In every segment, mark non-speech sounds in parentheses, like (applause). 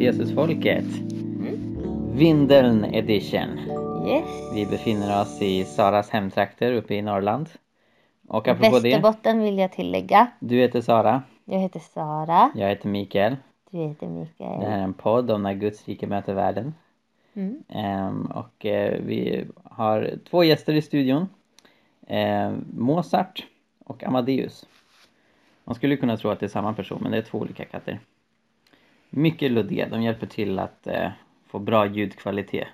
Jesusfolket. Vindeln edition. Yes. Vi befinner oss i Saras hemtrakter uppe i Norrland. Och apropå det, Västerbotten vill jag tillägga. du heter Sara, Jag heter Sara. jag heter Mikael. Du heter Det Mikael. här är en podd om när Guds rike möter världen. Mm. Ehm, och eh, vi har två gäster i studion. Ehm, Mozart och Amadeus. Man skulle kunna tro att det är samma person men det är två olika katter. Mycket luddiga, de hjälper till att eh, få bra ljudkvalitet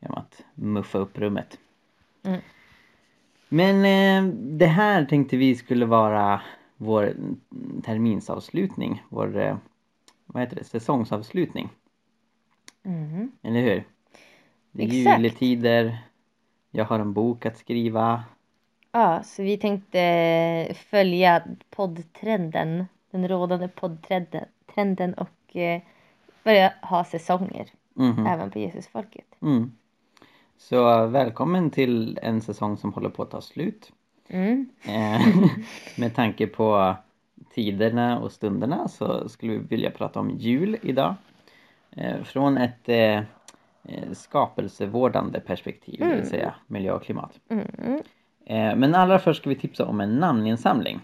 genom att muffa upp rummet. Mm. Men eh, det här tänkte vi skulle vara vår terminsavslutning, vår eh, vad heter det, säsongsavslutning. Mhm. Eller hur? Det är Exakt. juletider, jag har en bok att skriva. Ja, så vi tänkte följa poddtrenden. Den rådande poddtrenden trenden och eh, börja ha säsonger Mhm. även på Jesusfolket. Mm. Så välkommen till en säsong som håller på att ta slut. Mm. Eh, (laughs) med tanke på tiderna och stunderna så skulle vi vilja prata om jul idag. Eh, från ett skapelsevårdande perspektiv, det vill Mm. säga miljö och klimat. Mm. Men allra först ska vi tipsa om en namninsamling.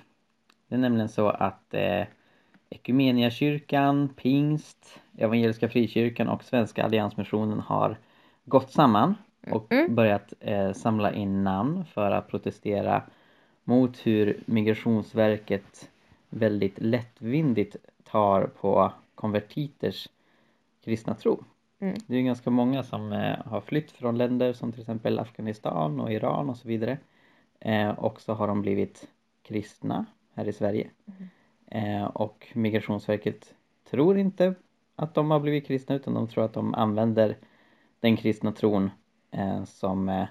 Det är nämligen så att Ekumeniakyrkan, Pingst, Evangeliska Frikyrkan och Svenska Alliansmissionen har gått samman och Mm. börjat eh, samla in namn för att protestera mot hur Migrationsverket väldigt lättvindigt tar på konvertiters kristna tro. Mm. Det är ganska många som eh, har flytt från länder som till exempel Afghanistan och Iran och så vidare. Eh, och så har de blivit kristna här i Sverige. Eh, och Migrationsverket tror inte att de har blivit kristna utan de tror att de använder den kristna tron eh, som eh,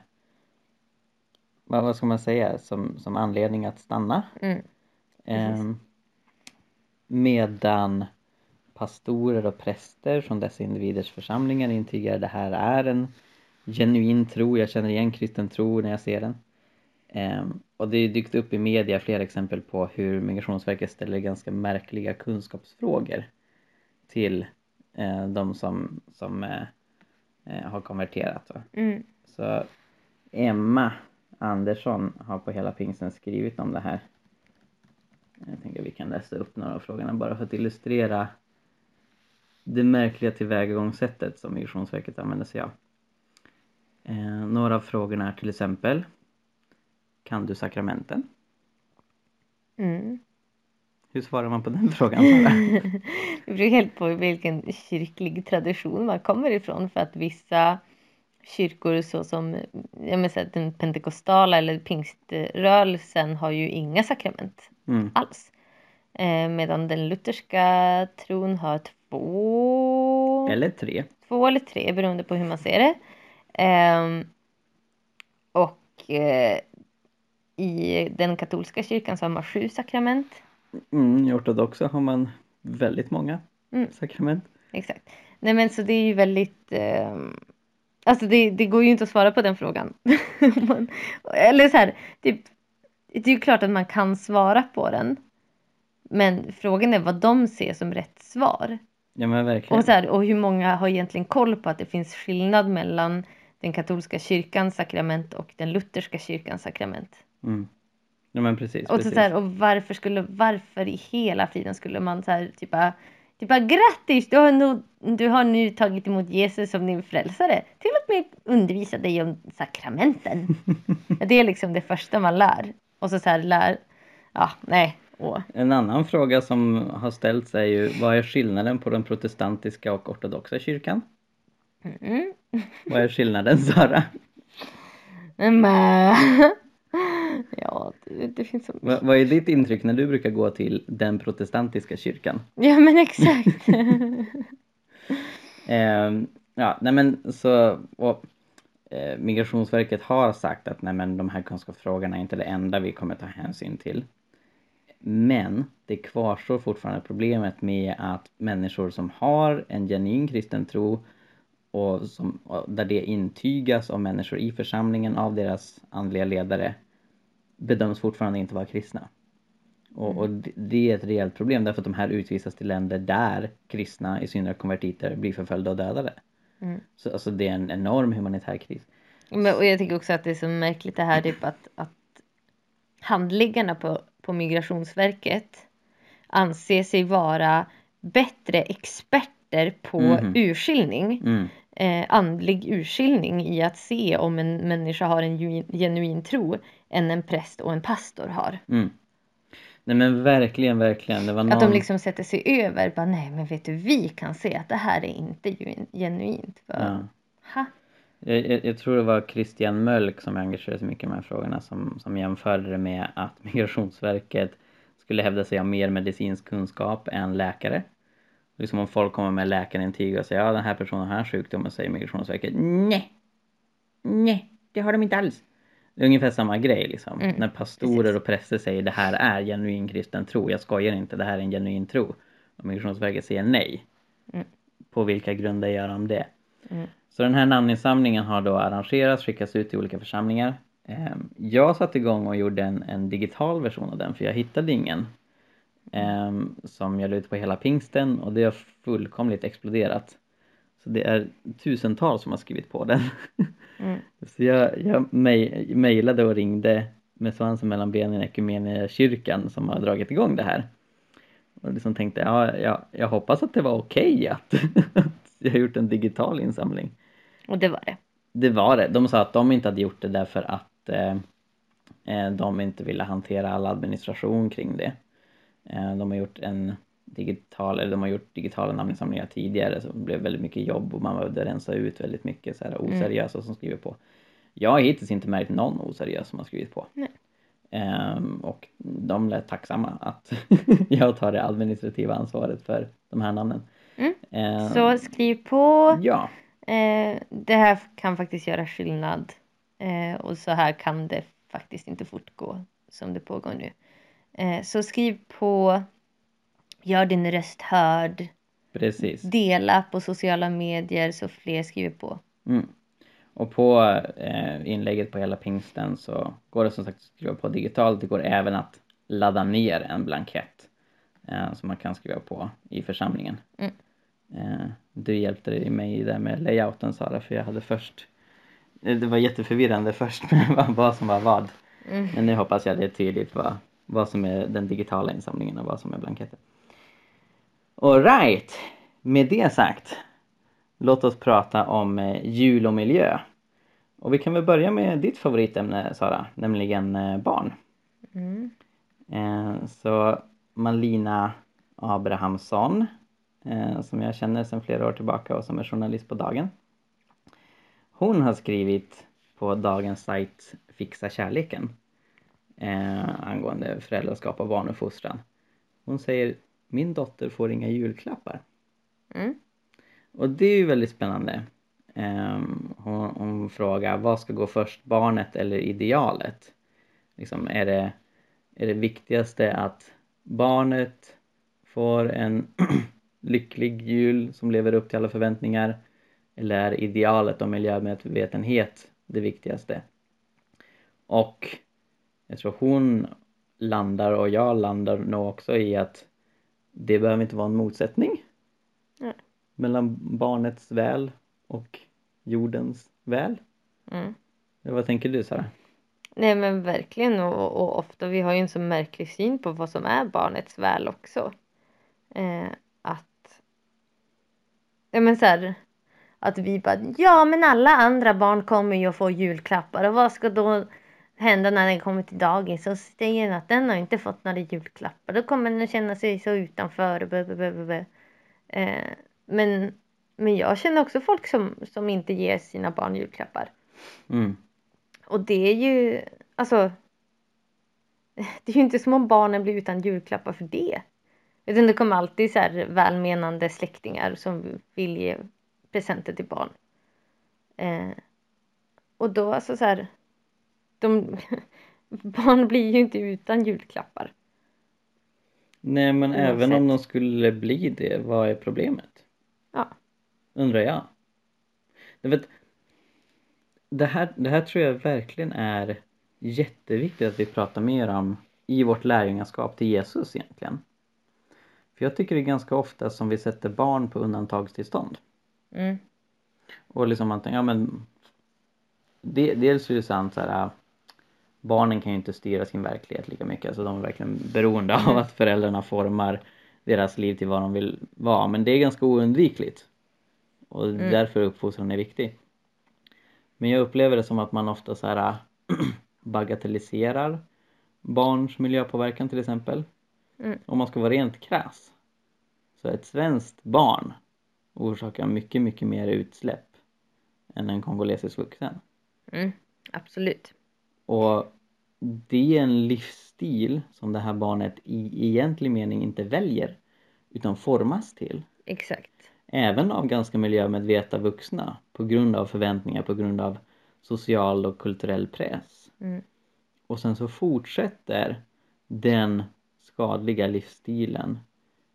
vad, ska man säga, som, som anledning att stanna. Mm. Ehm, medan pastorer och präster från dessa individers församlingar intygar det här är en genuin tro, jag känner igen kristen tro när jag ser den. Och det dykt upp i media flera exempel på hur Migrationsverket ställer ganska märkliga kunskapsfrågor till eh, de som, som eh, eh, har konverterat. Mm. Så Emma Andersson har på hela pingsten skrivit om det här. Jag tänker vi kan läsa upp några av frågorna bara för att illustrera det märkliga tillvägagångssättet som Migrationsverket använder sig av. Eh, några av frågorna är till exempel Kan du sakramenten? Mm. Hur svarar man på den (laughs) frågan? (laughs) Det beror helt på vilken kyrklig tradition man kommer ifrån för att vissa kyrkor såsom jag menar, så den pentekostala eller pingströrelsen har ju inga sakrament Mm. alls. Eh, medan den lutherska tron har två Eller tre? två eller tre beroende på hur man ser det. Ehm, och eh, i den katolska kyrkan så har man sju sakrament. Mm, I ortodoxa har man väldigt många Mm. sakrament. Exakt. Nej men så det är ju väldigt ehm, Alltså det, det går ju inte att svara på den frågan. (laughs) man, eller så här, det, det är ju klart att man kan svara på den. Men frågan är vad de ser som rätt svar. Ja men verkligen. Och, så här, och hur många har egentligen koll på att det finns skillnad mellan den katolska kyrkans sakrament och den lutherska kyrkans sakrament. Mm. Ja men precis. Och, så, precis. så här, och varför skulle, varför i hela friden skulle man så här, typ bara, typ bara grattis, du har, nu, du har nu tagit emot Jesus som din frälsare. Till och med undervisa dig om sakramenten. (laughs) Det är liksom det första man lär. Och så, så här lär, ja nej. Åh. En annan fråga som har ställts är ju vad är skillnaden på den protestantiska och ortodoxa kyrkan? Mm. Vad är skillnaden Sara? (laughs) Äh, (laughs) ja, det, det finns så mycket. Va, vad är ditt intryck när du brukar gå till den protestantiska kyrkan? Ja men exakt. (laughs) (laughs) Ehm, ja, nej men så och, eh, Migrationsverket har sagt att nej men de här kunskapsfrågorna är inte det enda vi kommer ta hänsyn till. Men det kvarstår fortfarande problemet med att människor som har en genuin kristen tro och, som, och där det intygas av människor i församlingen av deras andliga ledare bedöms fortfarande inte vara kristna. Och, och det- är ett rejält problem därför att de här utvisas till länder där kristna, i synnerhet konvertiter, blir förföljda och dödade. Mm. Så alltså det är en enorm humanitär kris. Men, och jag tycker också att det är så märkligt det här typ att, att handläggarna på, på Migrationsverket anser sig vara bättre experter på Mhm. urskiljning, Mm. Eh, andlig urskiljning i att se om en människa har en genuin tro än en präst och en pastor har. Mm. Nej men verkligen, verkligen. Det var någon... Att de liksom sätter sig över, bara nej men vet du vi kan se att det här är inte genuint. För, Ja. ha? Jag, jag, jag tror det var Christian Mölk som engagerade sig mycket i de här frågorna som, som jämförde det med att (laughs) Migrationsverket skulle hävda sig ha mer medicinsk kunskap än läkare. Liksom om folk kommer med läkarintyg och säger ja den här personen har sjukdomen säger Migrationsverket nej, nej det har de inte alls. Det är ungefär samma grej liksom. Mm, När pastorer precis. och präster säger det här är genuin kristen tro, jag skojar inte, det här är en genuin tro. Och Migrationsverket säger nej. Mm. På vilka grunder gör de det? Mm. Så den här namninsamlingen har då arrangerats, skickats ut till olika församlingar. Ehm, Jag satte igång och gjorde en, en digital version av den för jag hittade ingen. Ehm, Som jag la ut på hela pingsten och det har fullkomligt exploderat. Så det är tusentals som har skrivit på den. (laughs) Mm. Så jag, jag mej- mejlade och ringde med svansen mellan benen i kyrkan som har dragit igång det här. Och liksom tänkte, ja, ja jag hoppas att det var okej att, att (laughs) jag har gjort en digital insamling. Och det var det. Det var det. De sa att de inte hade gjort det därför att eh, eh, de inte ville hantera all administration kring det. Eh, de har gjort en digital, eller de har gjort digitala namninsamlingar tidigare så det blev väldigt mycket jobb och man behövde rensa ut väldigt mycket så här oseriösa som skriver på. Jag har hittills inte märkt någon oseriös som har skrivit på. Ehm, och de lät tacksamma att (laughs) jag tar det administrativa ansvaret för de här namnen. Mm. Ehm, Så skriv på. Ja, Eh, det här kan faktiskt göra skillnad. Eh, och så här kan det faktiskt inte fortgå som det pågår nu. Eh, så skriv på. Gör din röst hörd. precis. Dela på sociala medier så fler skriver på. Mm. Och på eh, inlägget på hela pingsten så går det som sagt att skriva på digitalt. Det går även att ladda ner en blankett eh, som man kan skriva på i församlingen. Mm. Eh, du hjälpte mig där med layouten Sara för jag hade först eh, det var jätteförvirrande först med (laughs) vad som var vad. Mm. Men nu hoppas jag det är tydligt vad, vad som är den digitala insamlingen och vad som är blanketten. Alright, med det sagt. Låt oss prata om eh, jul och miljö. Och vi kan väl börja med ditt favoritämne Sara, nämligen eh, barn. Mm. Eh, så Malina Abrahamsson, som jag känner sedan flera år tillbaka och som är journalist på Dagen. Hon har skrivit på dagens sajt Fixa kärleken eh, angående föräldraskap och barnuppfostran. Hon säger min dotter får inga julklappar. Mm. Och det är ju väldigt spännande. Ehm, hon, hon frågar vad ska gå först, barnet eller idealet? Liksom, är, det, är det viktigaste att barnet får en (clears throat) lycklig jul som lever upp till alla förväntningar? Eller är idealet och miljömedvetenhet det viktigaste? Och jag tror hon landar och jag landar nog också i att det behöver inte vara en motsättning Nej. mellan barnets väl och jordens väl. Mm. Vad tänker du Sara? Nej men verkligen och, och ofta vi har ju en så märklig syn på vad som är barnets väl också. Eh, att ja men så här, att vi bara ja men alla andra barn kommer ju att få julklappar och vad ska då hända när den kommer till dagis och säger att den har inte fått några julklappar då kommer den att känna sig så utanför. Blah, blah, blah. Eh, men, men jag känner också folk som, som inte ger sina barn julklappar. Mm. Och det är ju, alltså. (laughs) Det är ju inte som om barnen blir utan julklappar för det. Utan det kommer alltid så här välmenande släktingar som vill ge presenter till barn. Eh, och då alltså så här. De, (laughs) barn blir ju inte utan julklappar. Nej men Oavsett. även om de skulle bli det, vad är problemet? Ja. Undrar jag. Du vet, det, här, det här tror jag verkligen är jätteviktigt att vi pratar mer om i vårt lärjungaskap till Jesus egentligen. För jag tycker det är ganska ofta som vi sätter barn på undantagstillstånd. Mm. Och liksom man tänker, ja men det, Dels är det sant så här Barnen kan ju inte styra sin verklighet lika mycket, alltså de är verkligen beroende av att föräldrarna formar deras liv till vad de vill vara, men det är ganska oundvikligt. Och Mm. därför uppfostran är viktig. Men jag upplever det som att man ofta så här (clears throat) bagatelliserar barns miljöpåverkan till exempel. Mm. Om man ska vara rent krass. Så ett svenskt barn orsakar mycket, mycket mer utsläpp än en kongolesisk vuxen. Mm. Absolut. Och det är en livsstil som det här barnet i egentlig mening inte väljer utan formas till. Exakt. Även av ganska miljömedvetna vuxna på grund av förväntningar, på grund av social och kulturell press. Mm. Och sen så fortsätter den skadliga livsstilen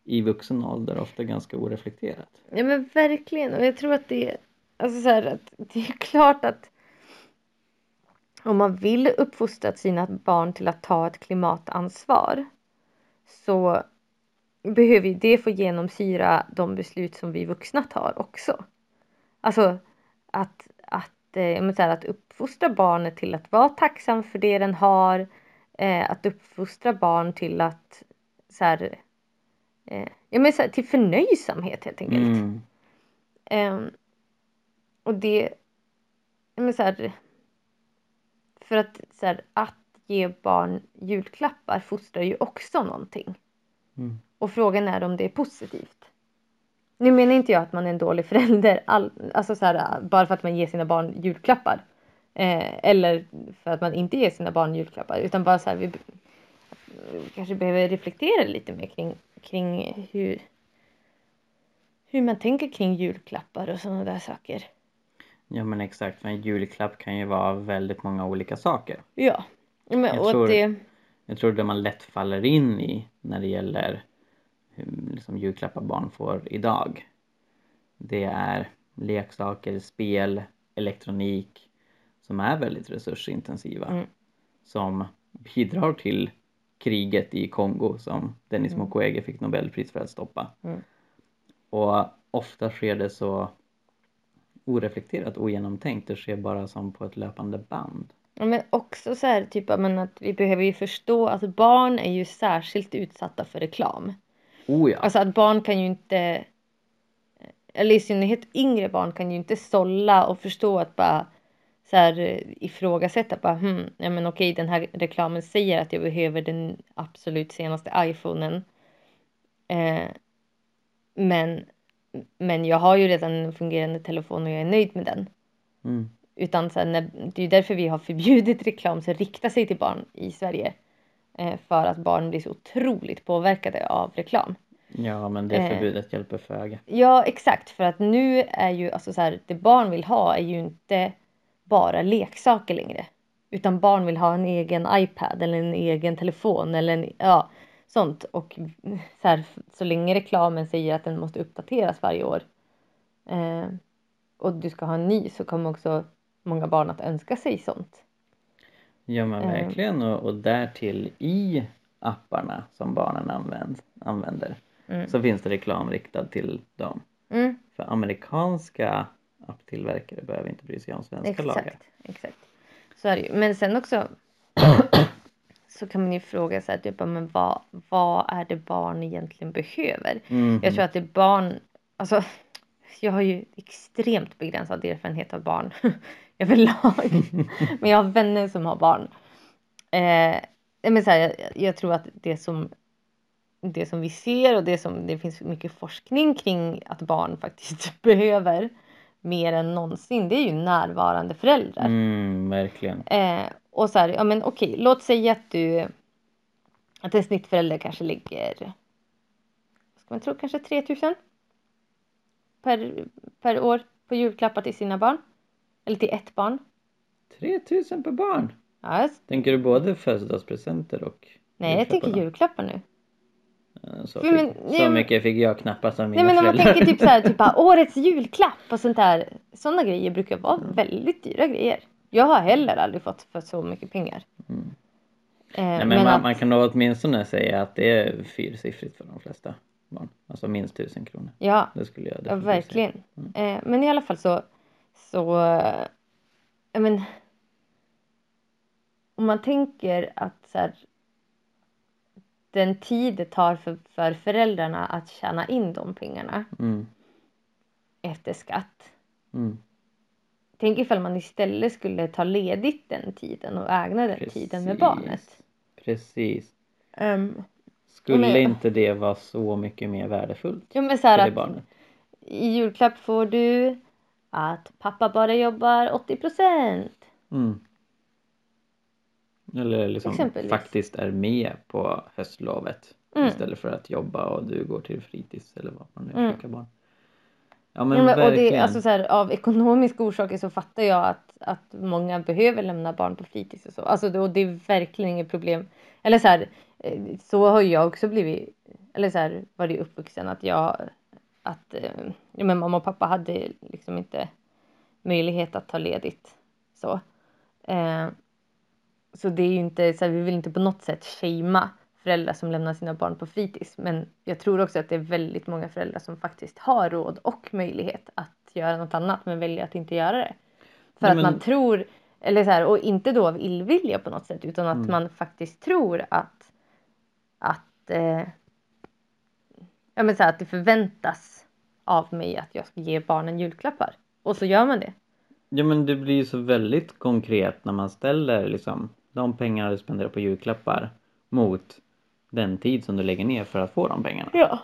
i vuxen ålder ofta ganska oreflekterat. Ja men verkligen och jag tror att det är, alltså så här, att det är klart att om man vill uppfostra sina barn till att ta ett klimatansvar så behöver ju det få genomsyra de beslut som vi vuxna tar också. Alltså att, att, eh, men så här, att uppfostra barnet till att vara tacksam för det den har. Eh, att uppfostra barn till att så här, eh, ja, men så här, till förnöjsamhet helt enkelt. Mm. Ehm, och det, men så här, för att, så här, att ge barn julklappar fostrar ju också någonting. Mm. Och frågan är om det är positivt. Nu menar inte jag att man är en dålig förälder, all, alltså så här, bara för att man ger sina barn julklappar. Eh, eller för att man inte ger sina barn julklappar. Utan bara så här, vi, vi kanske behöver reflektera lite mer kring, kring hur, hur man tänker kring julklappar och sådana där saker. Ja men exakt, för en julklapp kan ju vara väldigt många olika saker. Ja. Men, Jag och tror- det, Jag tror det man lätt faller in i när det gäller hur liksom, julklappar barn får idag. Det är leksaker, spel, elektronik som är väldigt resursintensiva. Mm. Som bidrar till kriget i Kongo som Denis Mm. Mukwege fick Nobelpris för att stoppa. Mm. Och ofta sker det så oreflekterat, ogenomtänkt. Det sker bara som på ett löpande band. Ja, men också så här, typ, men att vi behöver ju förstå att barn är ju särskilt utsatta för reklam. Oh ja! Alltså att barn kan ju inte, eller i synnerhet yngre barn kan ju inte sålla och förstå att bara så här eh, ifrågasätta bara hmm, ja men okej den här reklamen säger att jag behöver den absolut senaste iPhonen. Eh, men, men jag har ju redan en fungerande telefon och jag är nöjd med den. Mm. Utan när, det är ju därför vi har förbjudit reklam som riktar sig till barn i Sverige. Eh, för att barn blir så otroligt påverkade av reklam. Ja men det Eh. förbudet hjälper föga. Ja exakt för att nu är ju alltså så här, det barn vill ha är ju inte bara leksaker längre. Utan barn vill ha en egen iPad eller en egen telefon eller en, ja, sånt. Och så, här, så länge reklamen säger att den måste uppdateras varje år eh, och du ska ha en ny så kommer också många barn att önska sig sånt. Ja men Eh. verkligen och, och därtill i apparna som barnen använd, använder Mm. så finns det reklam riktad till dem. Mm, För amerikanska apptillverkare behöver inte bry sig om svenska lagar. exakt, exakt. Så är det ju. Men sen också (clears throat) (clears throat) så kan man ju fråga sig typ, men vad, vad är det barn egentligen behöver? Mhm. Jag tror att det barn, alltså jag har ju extremt begränsad erfarenhet av barn (laughs) överlag. (laughs) men jag har vänner som har barn. Eh, men så här, jag, jag tror att det som, det som vi ser och det som det finns mycket forskning kring att barn faktiskt (laughs) behöver mer än någonsin det är ju närvarande föräldrar. Mm, verkligen. Eh, och så här, ja men okej, låt säga att du att en snittförälder kanske ligger ska man tro, kanske 3000 per, per år på julklappar till sina barn. Eller till ett barn. 3000 per barn! Ja, Tänker du både födelsedagspresenter och nej, jag tänker julklappar nu. Eh, Så, Men- fick, nej, så men- mycket fick jag knappast av mina Nej men om man föräldrar. tänker typ så här, typ bara, (laughs) årets julklapp och sånt där. Sådana grejer brukar vara väldigt dyra grejer. Jag har heller aldrig fått för så mycket pengar. Eh, Nej, men men man, att, man kan då åtminstone säga att det är fyrsiffrigt för de flesta barn. Alltså minst tusen kronor. ja, Det skulle jag ja, verkligen. Mm. Eh, men i alla fall så, så, eh, men, om man tänker att så här, den tid det tar för, för föräldrarna att tjäna in de pengarna Mm. efter skatt. Mm. Tänk ifall man istället skulle ta ledigt den tiden och ägna den tiden med Precis. barnet. Precis. Um, Skulle Men- inte det vara så mycket mer värdefullt ja men så för det att barnet? i julklapp får du att pappa bara jobbar 80 procent. Mm. Eller liksom faktiskt är med på höstlovet Mm. istället för att jobba och du går till fritids eller vad man nu Mm. skickar barn. Ja men, Ja, men, och det, alltså så här, av ekonomiska orsaker så fattar jag att, att många behöver lämna barn på fritids och så. Alltså, det, och det är verkligen inget problem. Eller så här, eh, så har jag också blivit, eller så här, varit uppvuxen att jag, att eh, ja, men mamma och pappa hade liksom inte möjlighet att ta ledigt. Så, eh, så det är ju inte, så här, vi vill inte på något sätt shamea föräldrar som lämnar sina barn på fritids. Men jag tror också att det är väldigt många föräldrar som faktiskt har råd och möjlighet att göra något annat men väljer att inte göra det. För Nej, att man tror, eller så här, och inte då av illvilja på något sätt utan att Mm. man faktiskt tror att, att, eh, ja, men så här, att det förväntas av mig att jag ska ge barnen julklappar. Och så gör man det. Ja men det blir ju så väldigt konkret när man ställer liksom de pengarna du spenderar på julklappar mot den tid som du lägger ner för att få de pengarna. Ja.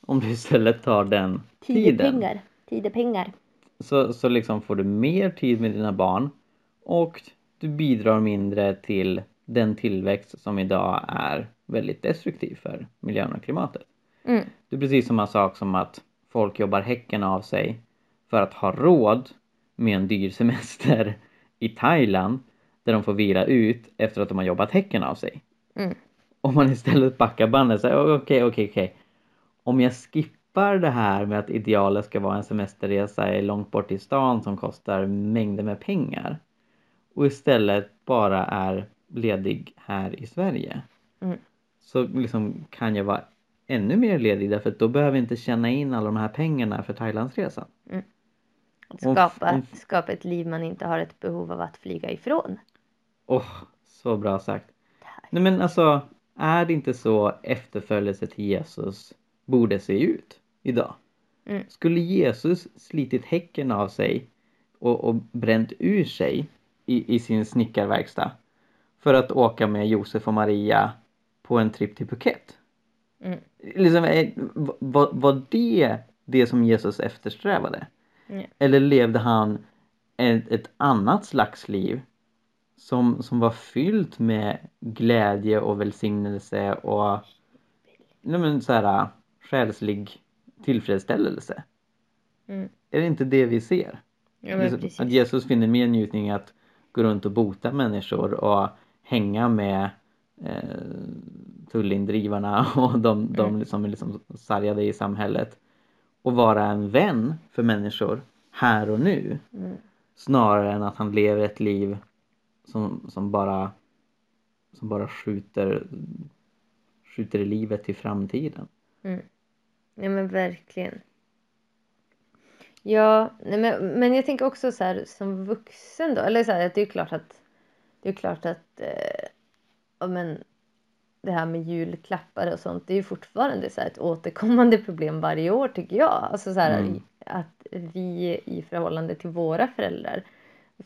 Om du istället tar den tiden pengar. Tid är pengar. så, så liksom får du mer tid med dina barn och du bidrar mindre till den tillväxt som idag är väldigt destruktiv för miljön och klimatet. Mm. Det är precis samma sak som att folk jobbar häcken av sig för att ha råd med en dyr semester i Thailand där de får vila ut efter att de har jobbat häcken av sig. Mm. Om man istället backar bandet säger okej, okej, okej. Om jag skippar det här med att idealet ska vara en semesterresa långt bort i stan som kostar mängder med pengar och istället bara är ledig här i Sverige Mm. så liksom kan jag vara ännu mer ledig därför att då behöver jag inte känna in alla de här pengarna för Thailandsresan. Om- skapa, skapa ett liv man inte har ett behov av att flyga ifrån. Åh, så bra sagt. Tack. Nej men alltså, är det inte så efterföljelse till Jesus borde se ut idag? Mm. Skulle Jesus slitit häcken av sig och, och bränt ur sig i, i sin snickarverkstad för att åka med Josef och Maria på en tripp till Phuket? Mm. Liksom, eh, var, var det det som Jesus eftersträvade? Mm. Eller levde han ett, ett annat slags liv som, som var fyllt med glädje och välsignelse och nej men, så här, själslig tillfredsställelse? Mm. Är det inte det vi ser? Ja, Liksom, att Jesus finner mer njutning i att gå runt och bota människor och hänga med eh, tullindrivarna (laughs) och de, de Mm. som är liksom sargade i samhället och vara en vän för människor här och nu Mm. snarare än att han lever ett liv som, som bara som bara skjuter skjuter livet till framtiden. Mm. Ja men verkligen. Ja, nej, men, men jag tänker också så här som vuxen då, eller så här, att det är klart att det är klart att eh, ja, men, det här med julklappar och sånt det är ju fortfarande så här ett återkommande problem varje år tycker jag. Alltså så här, Mm. att vi i förhållande till våra föräldrar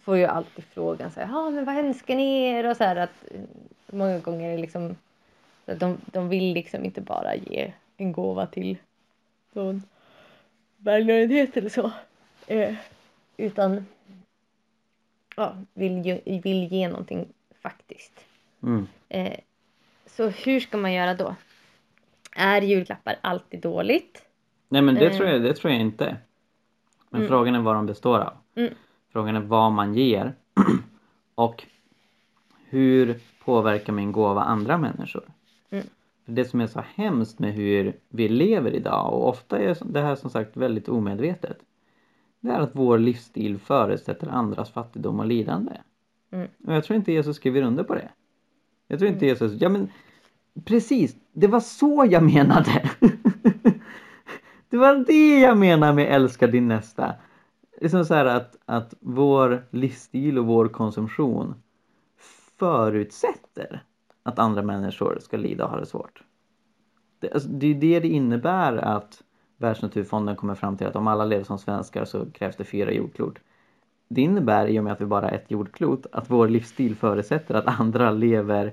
får ju alltid frågan så här, ja men vad önskar ni er? Och så här att eh, många gånger är det liksom att de, de vill liksom inte bara ge en gåva till någon välgörenhet eller så. Eh, utan ja, vill, ge, vill ge någonting faktiskt. Mm. Eh, så hur ska man göra då? Är julklappar alltid dåligt? Nej men det, Eh. tror jag, det tror jag inte. Men Mm. frågan är vad de består av. Mm. Frågan är vad man ger (clears throat) och hur påverkar min gåva andra människor? Mm. Det som är så hemskt med hur vi lever idag och ofta är det här som sagt väldigt omedvetet. Det är att vår livsstil förutsätter andras fattigdom och lidande. Mm. Och jag tror inte Jesus skriver under på det. Jag tror inte Jesus, ja men precis, det var så jag menade. (laughs) det var det jag menar med älska din nästa. Liksom så här att, att vår livsstil och vår konsumtion förutsätter att andra människor ska lida och ha det svårt. Det, alltså, det är det det innebär att Världsnaturfonden kommer fram till att om alla lever som svenskar så krävs det fyra jordklot. Det innebär i och med att vi bara har ett jordklot att vår livsstil förutsätter att andra lever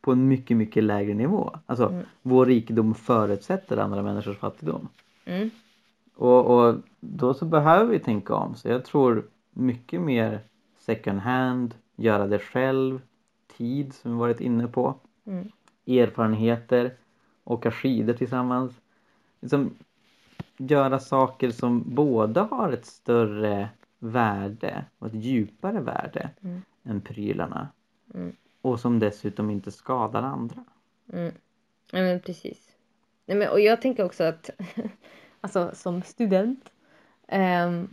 på en mycket, mycket lägre nivå. Alltså Mm. vår rikedom förutsätter andra människors fattigdom. Mm. Och, och då så behöver vi tänka om. Så jag tror mycket mer second hand, göra det själv, tid som vi varit inne på, Mm. erfarenheter, åka skidor tillsammans. Liksom, göra saker som både har ett större värde och ett djupare värde Mm. än prylarna. Mm. Och som dessutom inte skadar andra. Mm. Ja, men precis. Nej, men, och jag tänker också att (laughs) alltså som student ehm,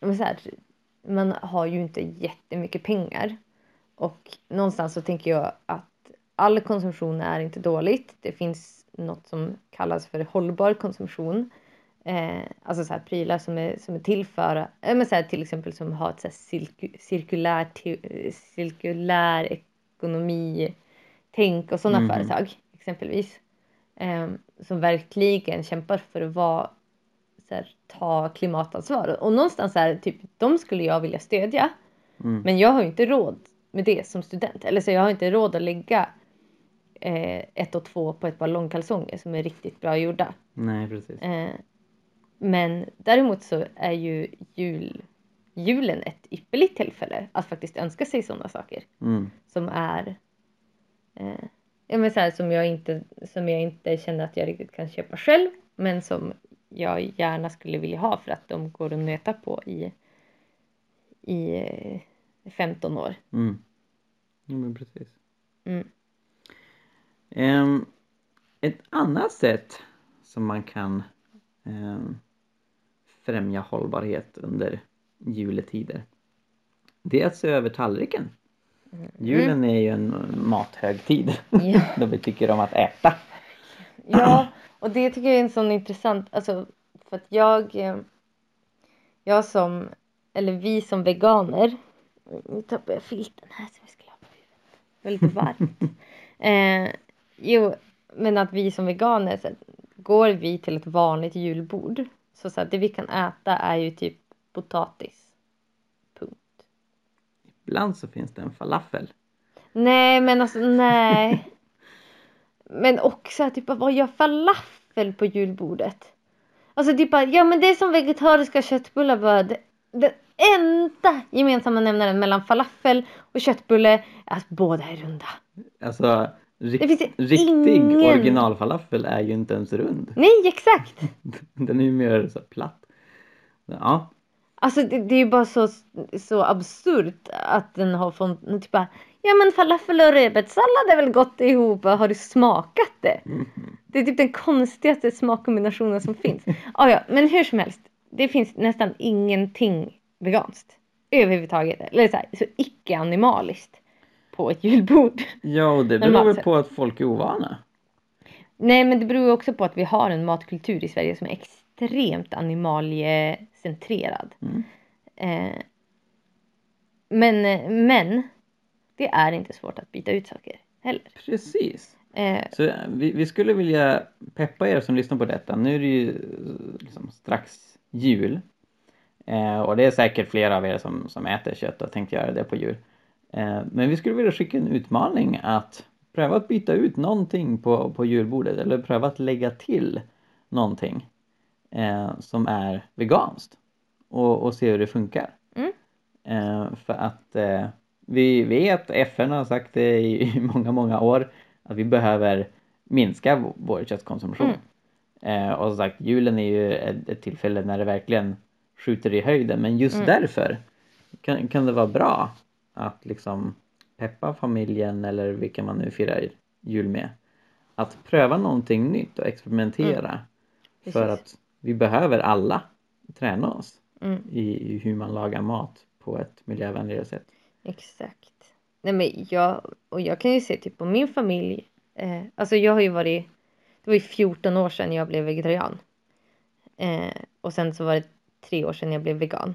men så här, man har ju inte jättemycket pengar och någonstans så tänker jag att all konsumtion är inte dåligt. Det finns något som kallas för hållbar konsumtion. Eh, alltså så här, prylar som är, som är till för, eh, men så här, till exempel som har ett så cirku, cirkulär, cirkulär ekonomi tänk och sådana Mhm. företag exempelvis. Eh, som verkligen kämpar för att vara, här, ta klimatansvar. Och någonstans här, typ, de skulle jag vilja stödja. Mm. Men jag har ju inte råd med det som student. Eller så jag har inte råd att lägga eh, ett och två på ett par långkalsonger som är riktigt bra gjorda. Nej, precis. Eh, men däremot så är ju jul, julen ett ypperligt tillfälle att faktiskt önska sig sådana saker Mm. som är eh, ja, men så här, som, jag inte, som jag inte känner att jag riktigt kan köpa själv men som jag gärna skulle vilja ha för att de går att nöta på i, i eh, 15 år. Mm. Ja, men precis. Mm. Ehm, ett annat sätt som man kan ehm, främja hållbarhet under juletider det är att se över tallriken. Julen är ju en mathögtid Ja. (laughs) då vi tycker om att äta. Ja, (clears throat) och det tycker jag är en sån intressant, alltså för att jag, eh, jag som, eller vi som veganer, nu tappar jag filten här som vi skulle ha på huvudet, det var lite varmt. (laughs) eh, jo, men att vi som veganer, så går vi till ett vanligt julbord, så, så här, det vi kan äta är ju typ potatis. Punkt. Ibland så finns det en falafel. Nej men alltså nej. Men också typ vad gör falafel på julbordet? Alltså typ ja men det är som vegetariska köttbullar bara. Det, den enda gemensamma nämnaren mellan falafel och köttbulle är att båda är runda. Alltså ju riktig ingen- originalfalafel är ju inte ens rund. Nej exakt! (laughs) Den är ju mer så platt. Ja, Alltså det, det är ju bara så, så absurt att den har fått typ bara, ja men falafel och rödbetssallad är väl gott ihop, har du smakat det? Det är typ den konstigaste smakkombinationen som finns. Ah, ja, men hur som helst, det finns nästan ingenting veganskt överhuvudtaget, eller så, här, så icke-animaliskt på ett julbord. ja och det beror väl på att folk är ovana. Nej men det beror också på att vi har en matkultur i Sverige som är extremt animaliecentrerad. Mm. Eh, men, men det är inte svårt att byta ut saker heller. Precis. Eh, Så vi, vi skulle vilja peppa er som lyssnar på detta. Nu är det ju eh, liksom strax jul. Eh, och det är säkert flera av er som, som äter kött och tänkt göra det på jul. Eh, men vi skulle vilja skicka en utmaning att pröva att byta ut någonting på, på julbordet eller pröva att lägga till någonting eh, som är veganskt och, och se hur det funkar. Mm. Eh, för att eh, vi vet, FN har sagt det i, många, många år att vi behöver minska vår köttkonsumtion. Eh, och som sagt, julen är ju ett, ett tillfälle när det verkligen skjuter i höjden men just Mm. därför kan, kan det vara bra att liksom peppa familjen eller vilka man nu firar jul med. Att pröva någonting nytt och experimentera. För Precis. att vi behöver alla träna oss mm, i, i hur man lagar mat på ett miljövänligare sätt. Exakt. Nej men jag, och jag kan ju se typ på min familj. Eh, alltså jag har ju varit, det var ju 14 år sedan jag blev vegetarian. Eh, och sen så var det tre år sedan jag blev vegan.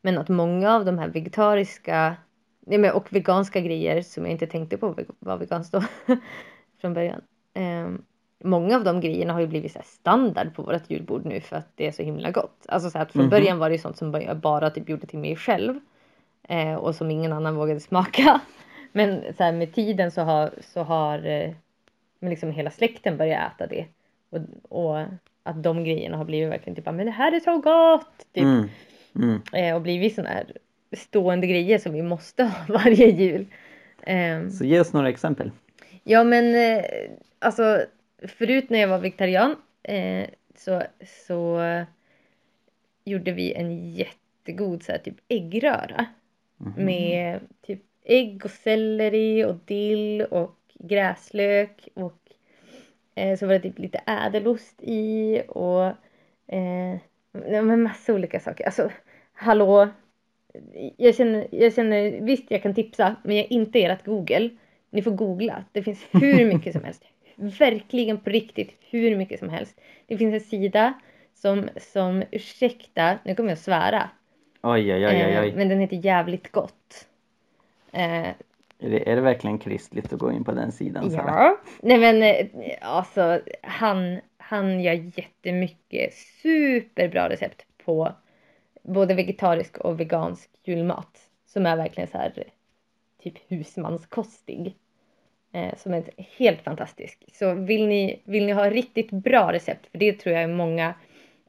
Men att många av de här vegetariska nej men, och veganska grejer som jag inte tänkte på var veganskt då (laughs) från början. Eh, många av de grejerna har ju blivit så standard på vårt julbord nu för att det är så himla gott. Alltså så att från Mhm. början var det ju sånt som jag bara typ gjorde till mig själv. Eh, och som ingen annan vågade smaka. (laughs) Men så här, med tiden så har, så har eh, liksom hela släkten börjat äta det. Och, och att de grejerna har blivit verkligen typ men det här är så gott! Typ. Mm. Mm. Eh, och blivit sådana här stående grejer som vi måste ha (laughs) varje jul. Ehm, Så ge oss några exempel. Ja men eh, alltså förut när jag var vegetarian eh, så, så gjorde vi en jättegod så här, typ äggröra. Mhm. Med typ ägg och selleri och dill och gräslök och eh, så var det typ lite ädelost i och eh, men massa olika saker. Alltså hallå, jag känner, jag känner, visst jag kan tipsa men jag är inte ert Google. Ni får googla. Det finns hur mycket som helst. (laughs) Verkligen på riktigt hur mycket som helst. Det finns en sida som, som ursäkta, nu kommer jag att svära. Oj, oj, oj, oj, Eh, oj. men den heter Jävligt gott. Eh, Är, det, är det verkligen kristligt att gå in på den sidan? Ja. Nej men eh, alltså han, han gör jättemycket superbra recept på både vegetarisk och vegansk julmat. Som är verkligen så här typ husmanskostig. Eh, som är helt fantastisk. Så vill ni, vill ni ha riktigt bra recept, för det tror jag är många,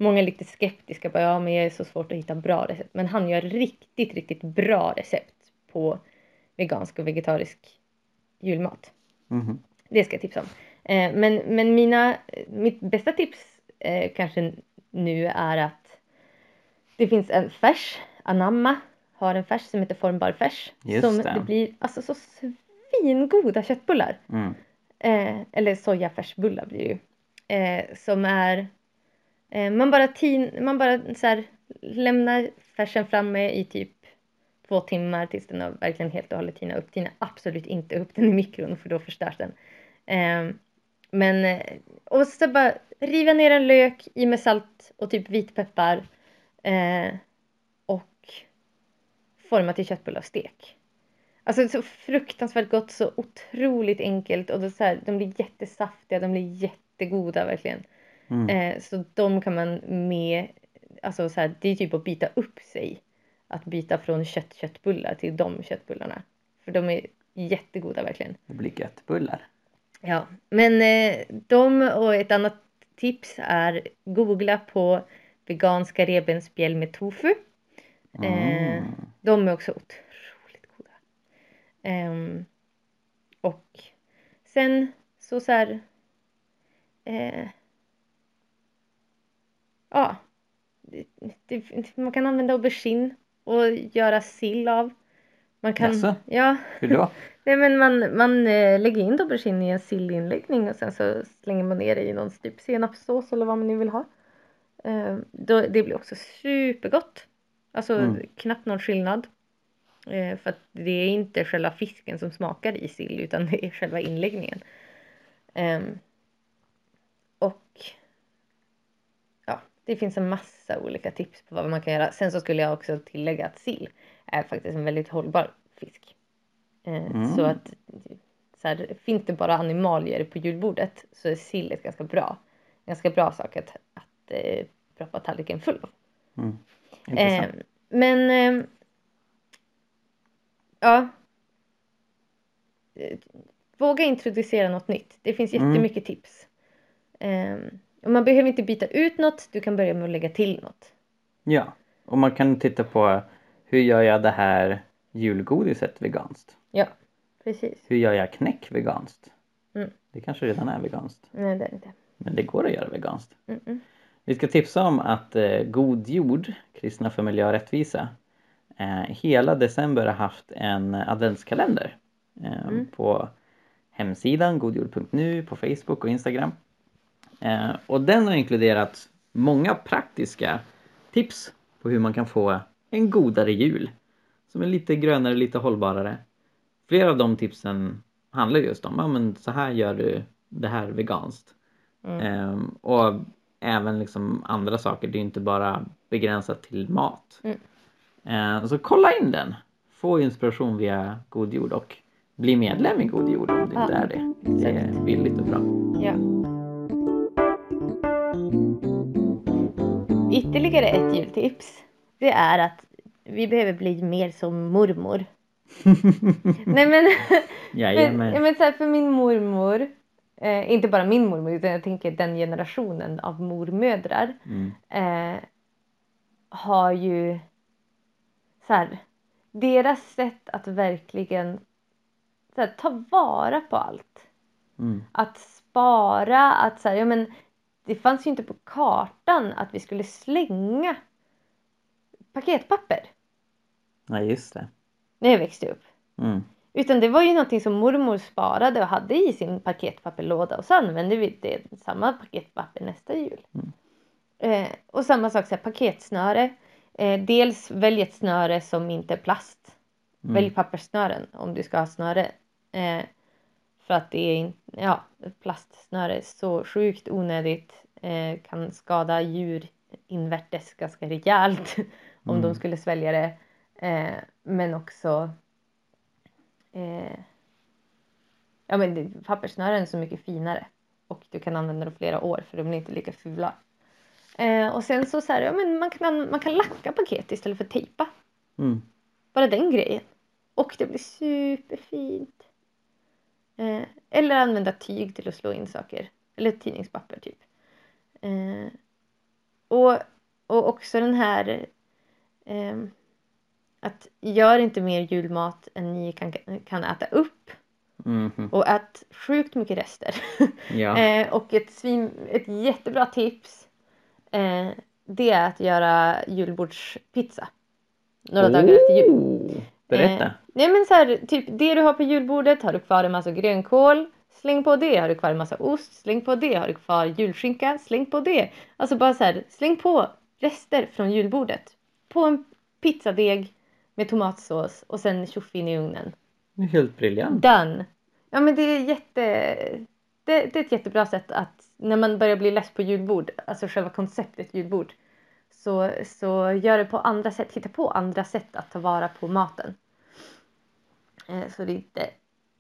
många är lite skeptiska på, ja men jag är så svårt att hitta bra recept. Men han gör riktigt, riktigt bra recept på vegansk och vegetarisk julmat. Mhm. Det ska jag tipsa om. Eh, men, men mina, mitt bästa tips eh, kanske nu är att det finns en färs, Anamma har en färs som heter formbar färs. Just som det. det blir alltså så svingoda köttbullar. Mm. Eh, eller sojafärsbullar blir det ju. Som är, Eh, man bara, tin, man bara så här, lämnar färsen framme i typ två timmar tills den har verkligen helt och hållet tinat upp. Tina absolut inte upp den i mikron för då förstörs den. Ehm, eh, men, och så bara riva ner en lök i med salt och typ vitpeppar. Eh, och forma till köttbullar och stek. Alltså så fruktansvärt gott, så otroligt enkelt och så här, de blir jättesaftiga, de blir jättegoda verkligen. Mm. Eh, så de kan man med, alltså så här, det är typ att byta upp sig. Att byta från kött-köttbullar till de köttbullarna. För de är jättegoda verkligen. Det blir göttbullar. Ja, men eh, de och ett annat tips är googla på veganska revbensspjäll med tofu. Eh, Mm. de är också otroligt goda. Ehm, och sen så så här. Ja. Det, man kan använda aubergine och göra sill av. Man kan, Jaså? ja. Hur då? (laughs) Nej men man, man eh, lägger in aubergine i en sillinläggning och sen så slänger man ner det i någon typ senapssås eller vad man nu vill ha. Eh, då, det blir också supergott. Alltså Mm. knappt någon skillnad. Eh, för att det är inte själva fisken som smakar i sill utan det är själva inläggningen. Ehm, och det finns en massa olika tips på vad man kan göra. Sen så skulle jag också tillägga att sill är faktiskt en väldigt hållbar fisk. Eh, Mm. Så att så här, finns det bara animalier på julbordet så är sill ett ganska bra, ganska bra sak att, att eh, proppa tallriken full av. Mm. Eh, men eh, ja. Eh, Våga introducera något nytt. Det finns Mm. jättemycket tips. Eh, man behöver inte byta ut något. Du kan börja med att lägga till något. Ja, och man kan titta på hur gör jag det här julgodiset veganskt? Ja, precis. Hur gör jag knäck veganskt? Mm. Det kanske redan är veganskt. Nej, det är inte. Men det går att göra veganskt. Mm-mm. Vi ska tipsa om att eh, God Jord, Kristna för miljö och rättvisa, eh, hela december har haft en adventskalender eh, Mm. på hemsidan godjord.nu, på Facebook och Instagram. Eh, och den har inkluderat många praktiska tips på hur man kan få en godare jul som är lite grönare, lite hållbarare flera av de tipsen handlar just om, ja men så här gör du det här veganskt. Mm. Ehm, och även liksom andra saker, det är inte bara begränsat till mat. Mm. Ehm, så kolla in den! Få inspiration via God Jord och bli medlem i God Jord om inte Ja, är det. Det är billigt och bra. Ja. Ytterligare ett jultips. Det är att vi behöver bli mer som mormor. (laughs) Nej men, för, (laughs) ja, Jajamän. men så här, för min mormor, eh, inte bara min mormor utan jag tänker den generationen av mormödrar Mm. eh, har ju så här, deras sätt att verkligen så här, ta vara på allt. Mm. Att spara, att så här, ja men det fanns ju inte på kartan att vi skulle slänga paketpapper Ja just det. när jag växte upp. Mm. Utan det var ju någonting som mormor sparade och hade i sin paketpapperlåda och så använde vi det, samma paketpapper nästa jul. Mm. Eh, och samma sak så här, paketsnöre. Eh, dels välj ett snöre som inte är plast. Mm. Välj papperssnören om du ska ha snöre. Eh, för att det är ja, plastsnöre är så sjukt onödigt. Eh, kan skada djur invärtes ganska rejält (laughs) om Mm. de skulle svälja det. Eh, men också eh, ja, men papperssnören är så mycket finare och du kan använda dem flera år för de är inte lika fula. Eh, och sen så, så här, ja, men man, kan, man kan lacka paket istället för tejpa. Mm. Bara den grejen. Och det blir superfint. Eh, eller använda tyg till att slå in saker. Eller tidningspapper typ. Eh, och, och också den här ehm, att gör inte mer julmat än ni kan, kan äta upp. Mhm. Och ät sjukt mycket rester. (laughs) Ja. eh, och ett, svin, ett jättebra tips eh, det är att göra julbordspizza. Några dagar efter jul. Berätta. Eh, nej men så här, typ det du har på julbordet har du kvar en massa grönkål. Släng på det. Har du kvar en massa ost. Släng på det. Har du kvar julskinka. Släng på det. Alltså bara så här, släng på rester från julbordet. På en pizzadeg med tomatsås och sen tjoff in i ugnen. Det är helt briljant. Done! Ja men det är jätte... Det, det är ett jättebra sätt att när man börjar bli less på julbord, alltså själva konceptet julbord, så, så gör det på andra sätt. Hitta på andra sätt att ta vara på maten. Eh, så det inte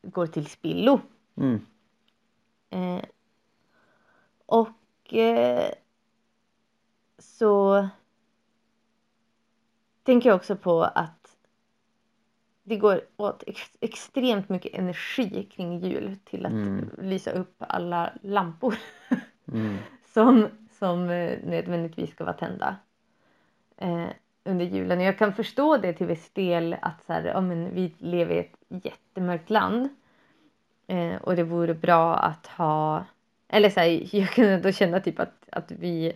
går till spillo. Mm. Eh, och eh, så tänker jag också på att det går åt ex- extremt mycket energi kring jul till att Mm. lysa upp alla lampor (laughs) Mm. som, som eh, nödvändigtvis ska vara tända eh, under julen. Och jag kan förstå det till viss del att så här, ja, men vi lever i ett jättemörkt land eh, och det vore bra att ha eller så här, (laughs) jag kan ändå känna typ att, att vi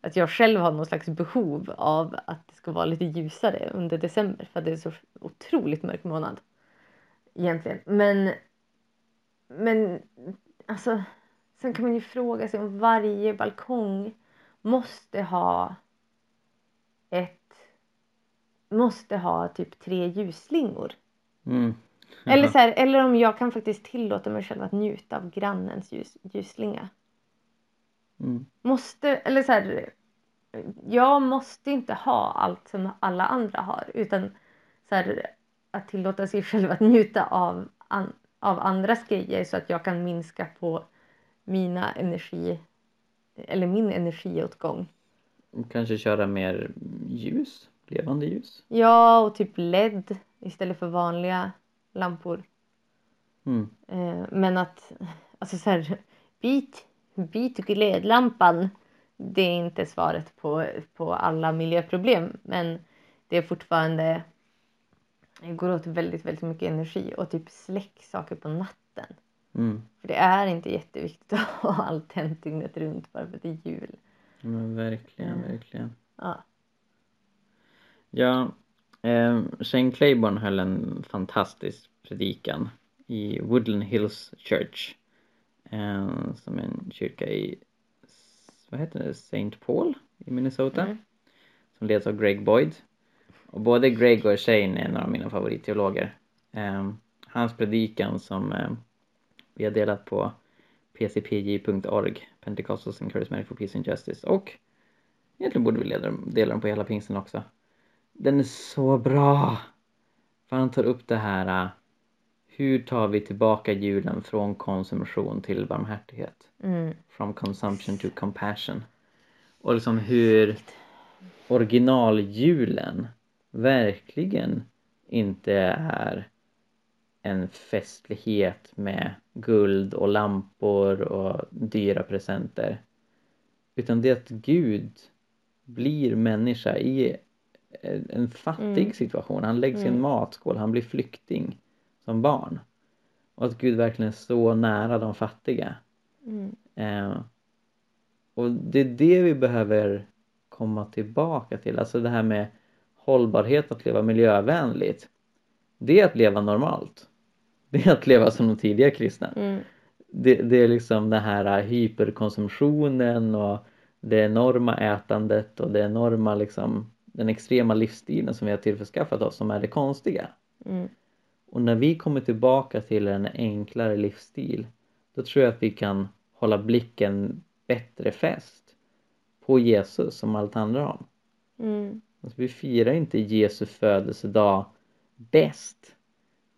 att jag själv har någon slags behov av att det ska vara lite ljusare under december för att det är så otroligt mörk månad egentligen. Men, men alltså sen kan man ju fråga sig om varje balkong måste ha ett måste ha typ tre ljusslingor. Mm. Eller, så här, eller om jag kan faktiskt tillåta mig själv att njuta av grannens ljus, ljusslinga. Mm. Måste, eller så här, jag måste inte ha allt som alla andra har utan så här, att tillåta sig själv att njuta av, an, av andras grejer så att jag kan minska på mina energi eller min energiåtgång. Kanske köra mer ljus, levande ljus. Ja, och typ LED istället för vanliga lampor. Mm. Eh, men att, alltså så här, byt, byt glödlampan. Det är inte svaret på, på alla miljöproblem. Men det är fortfarande, det går åt väldigt, väldigt mycket energi. Och typ släck saker på natten. Mm. För det är inte jätteviktigt att ha allt tänt dygnet runt bara för att det är jul. Men verkligen, Mm. verkligen. Ja. Ja, eh, Shane Claiborne höll en fantastisk predikan i Woodland Hills Church. Eh, som är en kyrka i, vad heter det, St. Paul i Minnesota. Mm. Som leds av Greg Boyd. Och både Greg och Shane är några av mina favoritteologer. Eh, hans predikan som eh, vi har delat på pcpj.org, Pentecostals and Charismatic for Peace and Justice och egentligen borde vi dela, dela den på hela pingsten också. Den är så bra! För han tar upp det här uh, hur tar vi tillbaka julen från konsumtion till barmhärtighet? Mm. From consumption to compassion. Och liksom hur originaljulen verkligen inte är en festlighet med guld och lampor och dyra presenter. Utan det är att Gud blir människa i en fattig Mm. situation. Han läggs i en Mm. matskål, han blir flykting som barn. Och att Gud verkligen är så nära de fattiga. Mm. Eh, och det är det vi behöver komma tillbaka till. Alltså det här med hållbarhet, att leva miljövänligt. Det är att leva normalt. (laughs) Det är att leva som de tidiga kristna. Mm. Det, det är liksom den här hyperkonsumtionen och det enorma ätandet och det enorma liksom den extrema livsstilen som vi har tillförskaffat oss som är det konstiga. Mm. Och när vi kommer tillbaka till en enklare livsstil då tror jag att vi kan hålla blicken bättre fäst på Jesus som allt handlar om. Mm. Alltså, vi firar inte Jesu födelsedag bäst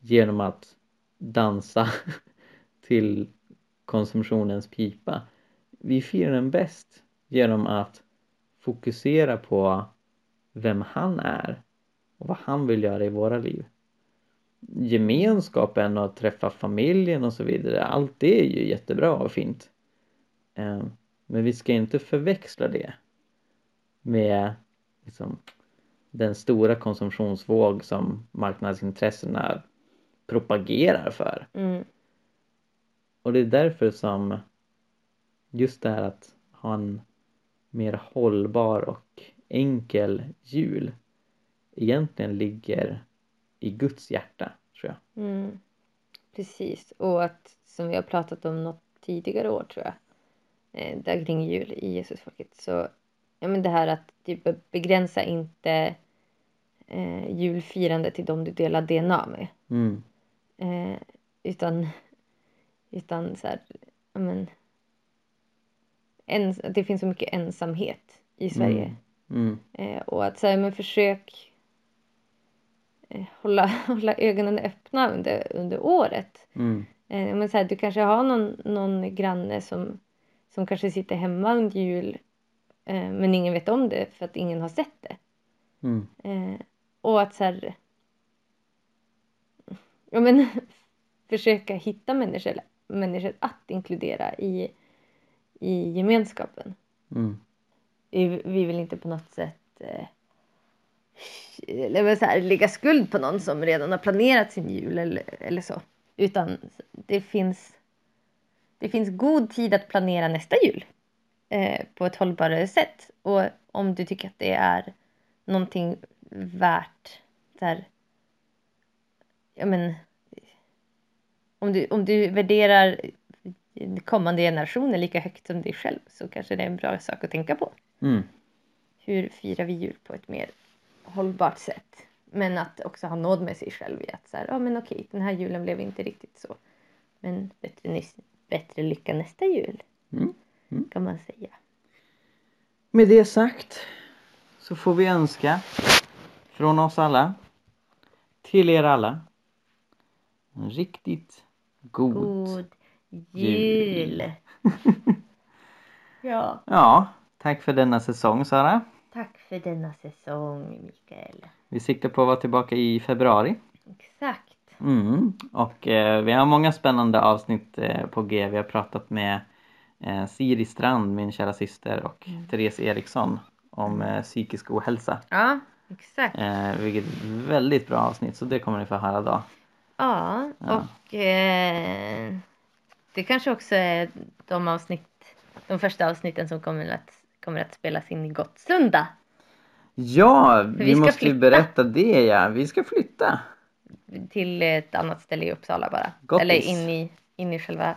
genom att dansa (laughs) till konsumtionens pipa. Vi firar den bäst genom att fokusera på vem han är och vad han vill göra i våra liv. Gemenskapen och att träffa familjen och så vidare, allt det är ju jättebra och fint. Eh, men vi ska inte förväxla det med liksom, den stora konsumtionsvåg som marknadsintressena propagerar för. Mm. Och det är därför som just det här att ha en mer hållbar och enkel jul egentligen ligger i Guds hjärta, tror jag. Mm. Precis. Och att, som vi har pratat om något tidigare år tror jag, eh, där kring jul i Jesusfolket, så ja men det här att typ begränsa inte eh, julfirande till de du delar DNA med. Mm. Eh, utan, utan så här, men, ens, det finns så mycket ensamhet i Sverige. Mm. Eh, och att så här, men försök eh, hålla, (laughs) hålla ögonen öppna under, under året. Mm. Eh, men så här, du kanske har någon, någon granne som, som kanske sitter hemma under jul eh, men ingen vet om det för att ingen har sett det. Mm. Eh, och att så här, ja, men, (laughs) försöka hitta människor, människor att inkludera i, i gemenskapen. Mm. Vi, vi vill inte på något sätt eh, eller så här, lägga skuld på någon som redan har planerat sin jul eller, eller så. Utan det finns, det finns god tid att planera nästa jul eh, på ett hållbarare sätt. Och om du tycker att det är någonting värt så här, ja men, om du, om du värderar kommande generationer lika högt som dig själv så kanske det är en bra sak att tänka på. Mm. Hur firar vi jul på ett mer hållbart sätt? Men att också ha nåd med sig själv i att så här, ja men okej, den här julen blev inte riktigt så. Men bättre, nys- bättre lycka nästa jul, Mm. Mm. kan man säga. Med det sagt så får vi önska från oss alla till er alla en riktigt god, God jul. jul! (laughs) ja, Ja, tack för denna säsong Sara. tack för denna säsong, Mikael. Vi siktar på att vara tillbaka i februari. Exakt. Mm. Och eh, vi har många spännande avsnitt eh, på G. Vi har pratat med eh, Siri Strand, min kära syster, och Therese Eriksson om eh, psykisk ohälsa. Ja, exakt. Eh, vilket väldigt bra avsnitt, så det kommer ni få höra då. Ja, och eh, det kanske också är de avsnitt, de första avsnitten som kommer att, kommer att spelas in i Gottsunda. Ja, vi, vi måste ju flytta. berätta det ja. Vi ska flytta. Till ett annat ställe i Uppsala bara. Gottis. Eller in i, in, i själva,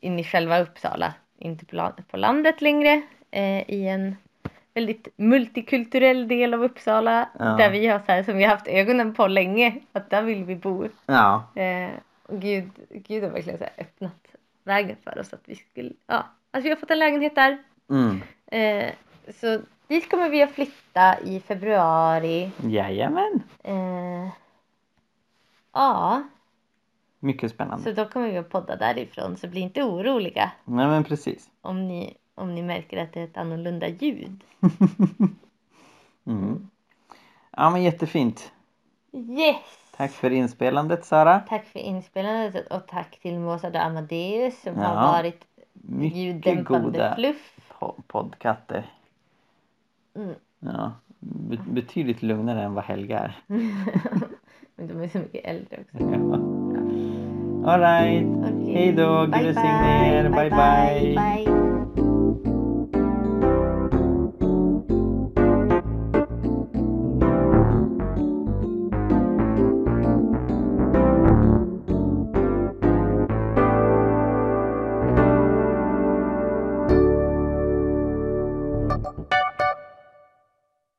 in i själva Uppsala. Inte på landet längre. Eh, I en väldigt multikulturell del av Uppsala. Ja. Där vi har så här, som vi har haft ögonen på länge. Att där vill vi bo. Ja, Eh, och Gud, Gud har verkligen så öppnat vägen för oss att vi skulle, ja, att vi har fått en lägenhet där. mm. Eh, så dit kommer vi att flytta i februari. jajamän. Eh, ja, Mycket spännande. så då kommer vi att podda därifrån. Så bli inte oroliga Nej men precis. om ni, om ni märker att det är ett annorlunda ljud. (laughs) Mm. Ja men jättefint. Yes! Tack för inspelandet Sara. Tack för inspelandet och tack till Måsa och Amadeus som Ja, har varit ljuddämpande fluff. po- poddkatter. Mm. Ja, be- betydligt lugnare än vad Helga är. (laughs) Men de är så mycket äldre också. Ja. (laughs) All right. Okej. Hej då, Gud välsigne er. bye, Bye, bye. bye.